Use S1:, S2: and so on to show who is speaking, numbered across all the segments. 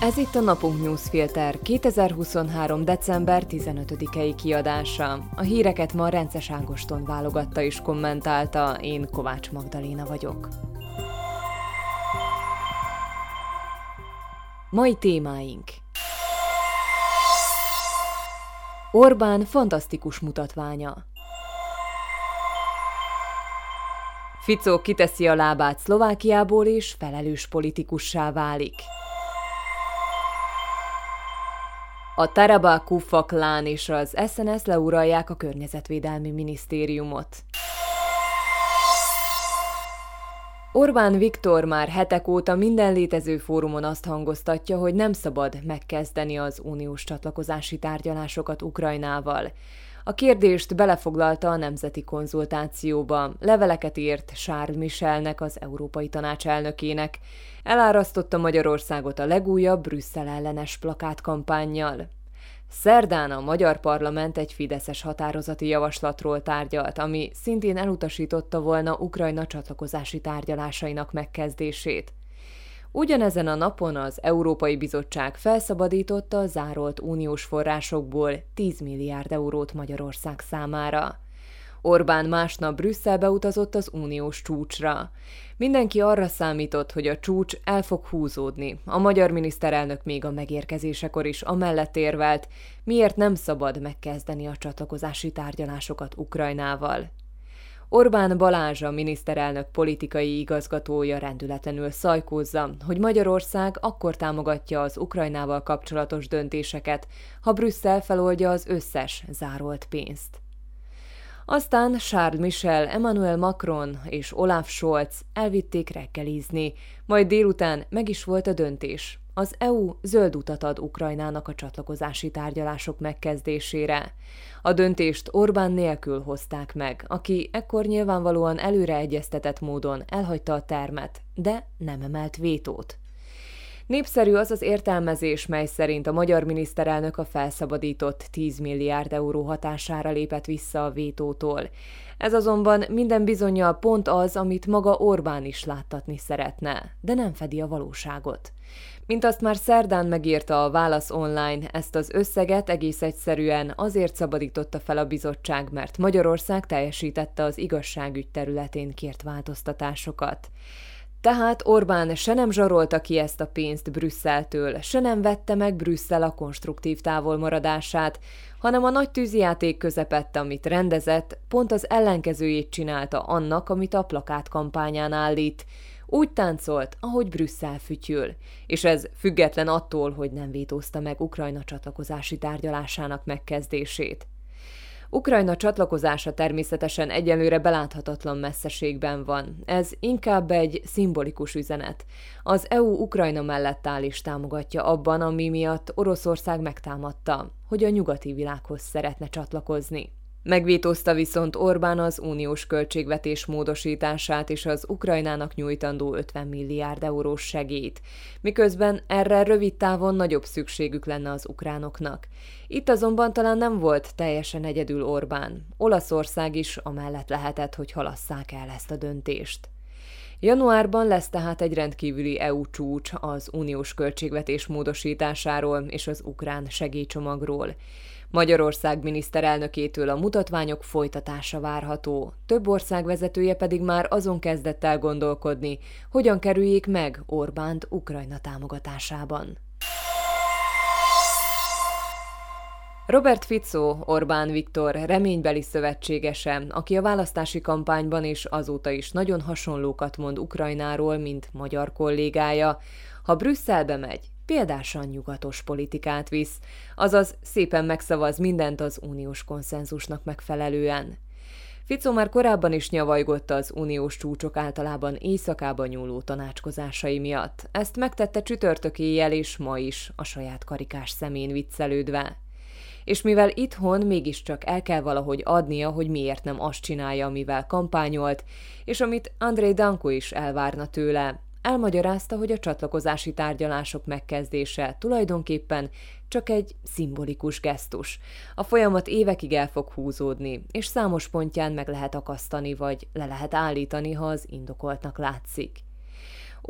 S1: Ez itt a Napunk Newsfilter 2023. december 15-i kiadása. A híreket ma Rences Ágoston válogatta és kommentálta, én Kovács Magdaléna vagyok. Mai témáink Orbán fantasztikus mutatványa Ficó kiteszi a lábát Szlovákiából és felelős politikussá válik. A Taraba Kufa klán és az SNS leuralják a Környezetvédelmi Minisztériumot. Orbán Viktor már hetek óta minden létező fórumon azt hangoztatja, hogy nem szabad megkezdeni az uniós csatlakozási tárgyalásokat Ukrajnával. A kérdést belefoglalta a nemzeti konzultációba, leveleket írt Charles Michelnek, az Európai Tanács elnökének, elárasztotta Magyarországot a legújabb Brüsszel ellenes plakátkampányjal. Szerdán a magyar parlament egy fideszes határozati javaslatról tárgyalt, ami szintén elutasította volna Ukrajna csatlakozási tárgyalásainak megkezdését. Ugyanezen a napon az Európai Bizottság felszabadította a zárolt uniós forrásokból 10 milliárd eurót Magyarország számára. Orbán másnap Brüsszelbe utazott az uniós csúcsra. Mindenki arra számított, hogy a csúcs el fog húzódni. A magyar miniszterelnök még a megérkezésekor is amellett érvelt, miért nem szabad megkezdeni a csatlakozási tárgyalásokat Ukrajnával. Orbán Balázs, a miniszterelnök politikai igazgatója rendületlenül szajkózza, hogy Magyarország akkor támogatja az Ukrajnával kapcsolatos döntéseket, ha Brüsszel feloldja az összes zárolt pénzt. Aztán Charles Michel, Emmanuel Macron és Olaf Scholz elvitték reggelizni, majd délután meg is volt a döntés. Az EU zöld utat ad Ukrajnának a csatlakozási tárgyalások megkezdésére. A döntést Orbán nélkül hozták meg, aki ekkor nyilvánvalóan előre egyeztetett módon elhagyta a termet, de nem emelt vétót. Népszerű az az értelmezés, mely szerint a magyar miniszterelnök a felszabadított 10 milliárd euró hatására lépett vissza a vétótól. Ez azonban minden bizonyal pont az, amit maga Orbán is láttatni szeretne, de nem fedi a valóságot. Mint azt már szerdán megírta a Válasz online, ezt az összeget egész egyszerűen azért szabadította fel a bizottság, mert Magyarország teljesítette az igazságügy területén kért változtatásokat. Tehát Orbán se nem zsarolta ki ezt a pénzt Brüsszeltől, se nem vette meg Brüsszel a konstruktív távolmaradását, hanem a nagy tűzijáték közepette, amit rendezett, pont az ellenkezőjét csinálta annak, amit a plakát kampányán állít. Úgy táncolt, ahogy Brüsszel fütyül, és ez független attól, hogy nem vétózta meg Ukrajna csatlakozási tárgyalásának megkezdését. Ukrajna csatlakozása természetesen egyelőre beláthatatlan messzeségben van. Ez inkább egy szimbolikus üzenet. Az EU Ukrajna mellett áll és támogatja abban, ami miatt Oroszország megtámadta, hogy a nyugati világhoz szeretne csatlakozni. Megvétózta viszont Orbán az uniós költségvetés módosítását és az Ukrajnának nyújtandó 50 milliárd eurós segélyt, miközben erre rövid távon nagyobb szükségük lenne az ukránoknak. Itt azonban talán nem volt teljesen egyedül Orbán. Olaszország is amellett lehetett, hogy halasszák el ezt a döntést. Januárban lesz tehát egy rendkívüli EU csúcs az uniós költségvetés módosításáról és az ukrán segélycsomagról. Magyarország miniszterelnökétől a mutatványok folytatása várható, több ország vezetője pedig már azon kezdett el gondolkodni, hogyan kerüljék meg Orbánt Ukrajna támogatásában. Robert Fico, Orbán Viktor reménybeli szövetségese, aki a választási kampányban és azóta is nagyon hasonlókat mond Ukrajnáról, mint magyar kollégája, ha Brüsszelbe megy, példásan nyugatos politikát visz, azaz szépen megszavaz mindent az uniós konszenzusnak megfelelően. Fico már korábban is nyavajgott az uniós csúcsok általában éjszakában nyúló tanácskozásai miatt. Ezt megtette csütörtök éjjel és ma is, a saját karikás szemén viccelődve. És mivel itthon mégiscsak el kell valahogy adnia, hogy miért nem azt csinálja, amivel kampányolt, és amit André Danko is elvárna tőle, Elmagyarázta, hogy a csatlakozási tárgyalások megkezdése tulajdonképpen csak egy szimbolikus gesztus. A folyamat évekig el fog húzódni, és számos pontján meg lehet akasztani, vagy le lehet állítani, ha az indokoltnak látszik.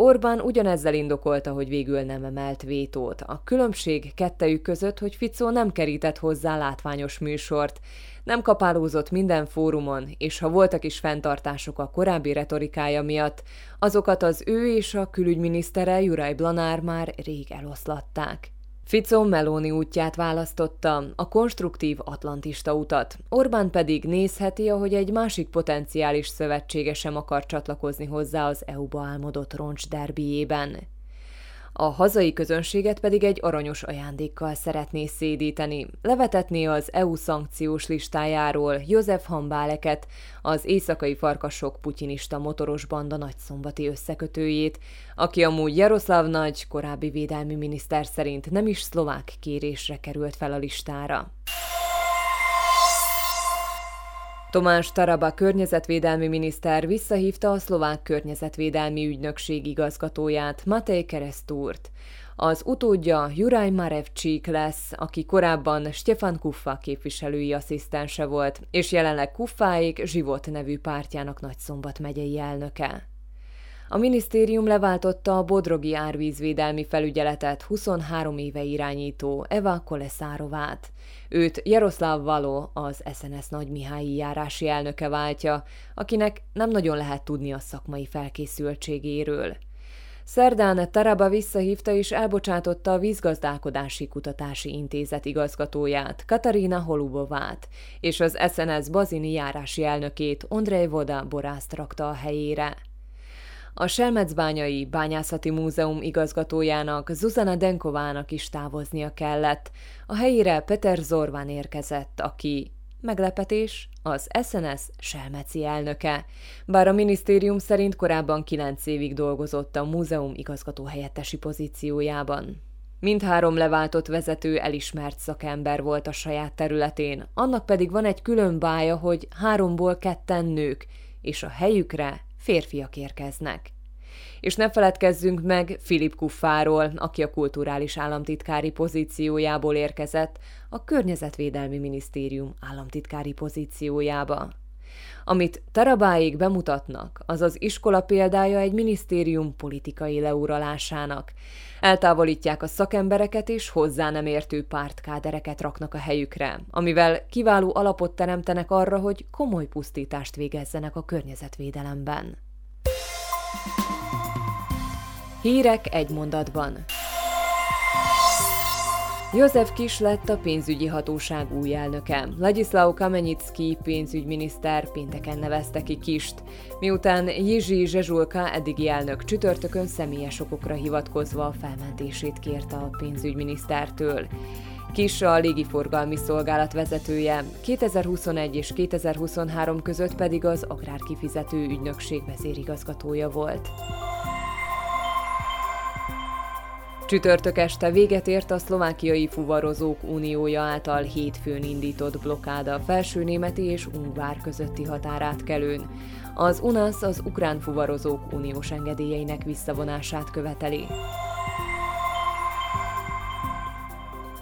S1: Orbán ugyanezzel indokolta, hogy végül nem emelt vétót. A különbség kettejük között, hogy Ficó nem kerített hozzá látványos műsort, nem kapálózott minden fórumon, és ha voltak is fenntartások a korábbi retorikája miatt, azokat az ő és a külügyminisztere Juraj Blanár már rég eloszlatták. Fico Meloni útját választotta, a konstruktív atlantista utat. Orbán pedig nézheti, ahogy egy másik potenciális szövetsége sem akar csatlakozni hozzá az EU-ba álmodott roncs derbiében a hazai közönséget pedig egy aranyos ajándékkal szeretné szédíteni. Levetetné az EU szankciós listájáról József Hambáleket, az éjszakai farkasok putyinista motoros banda nagyszombati összekötőjét, aki amúgy Jaroszláv Nagy, korábbi védelmi miniszter szerint nem is szlovák kérésre került fel a listára. Tomás Taraba környezetvédelmi miniszter visszahívta a szlovák környezetvédelmi ügynökség igazgatóját, Matej Keresztúrt. Az utódja Juraj Marevcsík lesz, aki korábban Stefan Kuffa képviselői asszisztense volt, és jelenleg Kuffáék Zsivot nevű pártjának Nagyszombat megyei elnöke. A minisztérium leváltotta a Bodrogi árvízvédelmi felügyeletet 23 éve irányító Eva Koleszárovát. Őt Jaroszláv Való, az SNS Mihályi járási elnöke váltja, akinek nem nagyon lehet tudni a szakmai felkészültségéről. Szerdán Taraba visszahívta és elbocsátotta a Vízgazdálkodási Kutatási Intézet igazgatóját, Katarina Holubovát, és az SNS bazini járási elnökét, Ondrej Voda borászt rakta a helyére. A Selmecbányai Bányászati Múzeum igazgatójának, Zuzana Denkovának is távoznia kellett. A helyére Peter Zorván érkezett, aki Meglepetés, az SNS Selmeci elnöke. Bár a minisztérium szerint korábban kilenc évig dolgozott a múzeum igazgató helyettesi pozíciójában. Mindhárom leváltott vezető elismert szakember volt a saját területén, annak pedig van egy külön bája, hogy háromból ketten nők, és a helyükre férfiak érkeznek. És ne feledkezzünk meg Filip Kuffáról, aki a kulturális államtitkári pozíciójából érkezett a Környezetvédelmi Minisztérium államtitkári pozíciójába. Amit Tarabáig bemutatnak, az az iskola példája egy minisztérium politikai leuralásának. Eltávolítják a szakembereket és hozzá nem értő pártkádereket raknak a helyükre, amivel kiváló alapot teremtenek arra, hogy komoly pusztítást végezzenek a környezetvédelemben. Hírek egy mondatban. József Kis lett a pénzügyi hatóság új elnöke. Ladislao Kamenyicki pénzügyminiszter pénteken nevezte ki Kist, miután Jizsi Zsezsulka eddigi elnök csütörtökön személyes okokra hivatkozva felmentését kérte a pénzügyminisztertől. Kis a légiforgalmi szolgálat vezetője, 2021 és 2023 között pedig az agrárkifizető ügynökség vezérigazgatója volt. Csütörtök este véget ért a szlovákiai fuvarozók uniója által hétfőn indított blokkáda a felső németi és ungvár közötti határátkelőn. Az UNASZ az ukrán fuvarozók uniós engedélyeinek visszavonását követeli.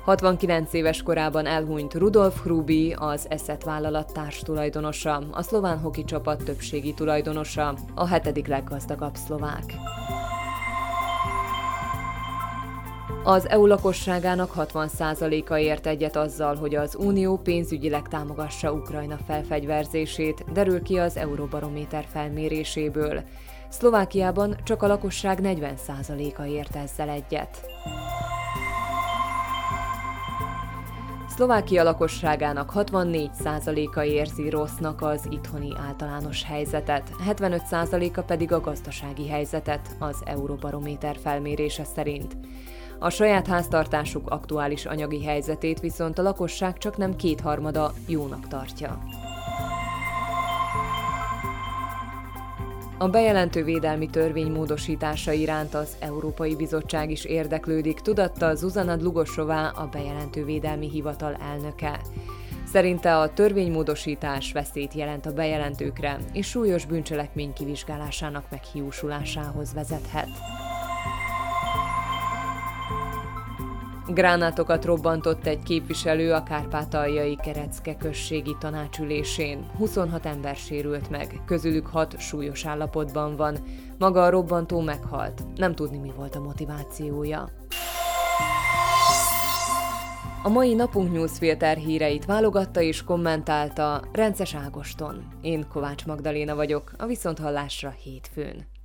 S1: 69 éves korában elhunyt Rudolf Hrubi, az Eszet vállalat tulajdonosa, a szlován hoki csapat többségi tulajdonosa, a hetedik leggazdagabb szlovák. Az EU lakosságának 60%-a ért egyet azzal, hogy az Unió pénzügyileg támogassa Ukrajna felfegyverzését, derül ki az Euróbarométer felméréséből. Szlovákiában csak a lakosság 40%-a ért ezzel egyet. Szlovákia lakosságának 64%-a érzi rossznak az itthoni általános helyzetet, 75%-a pedig a gazdasági helyzetet az Euróbarométer felmérése szerint. A saját háztartásuk aktuális anyagi helyzetét viszont a lakosság csak nem kétharmada jónak tartja. A bejelentő védelmi törvény módosítása iránt az Európai Bizottság is érdeklődik, tudatta Zuzana Dlugosová, a bejelentő védelmi hivatal elnöke. Szerinte a törvénymódosítás veszélyt jelent a bejelentőkre, és súlyos bűncselekmény kivizsgálásának meghiúsulásához vezethet. Gránátokat robbantott egy képviselő a kárpátaljai Kerecke községi tanácsülésén. 26 ember sérült meg, közülük 6 súlyos állapotban van. Maga a robbantó meghalt. Nem tudni, mi volt a motivációja. A mai napunk newsfilter híreit válogatta és kommentálta Rences Ágoston. Én Kovács Magdaléna vagyok, a Viszonthallásra hétfőn.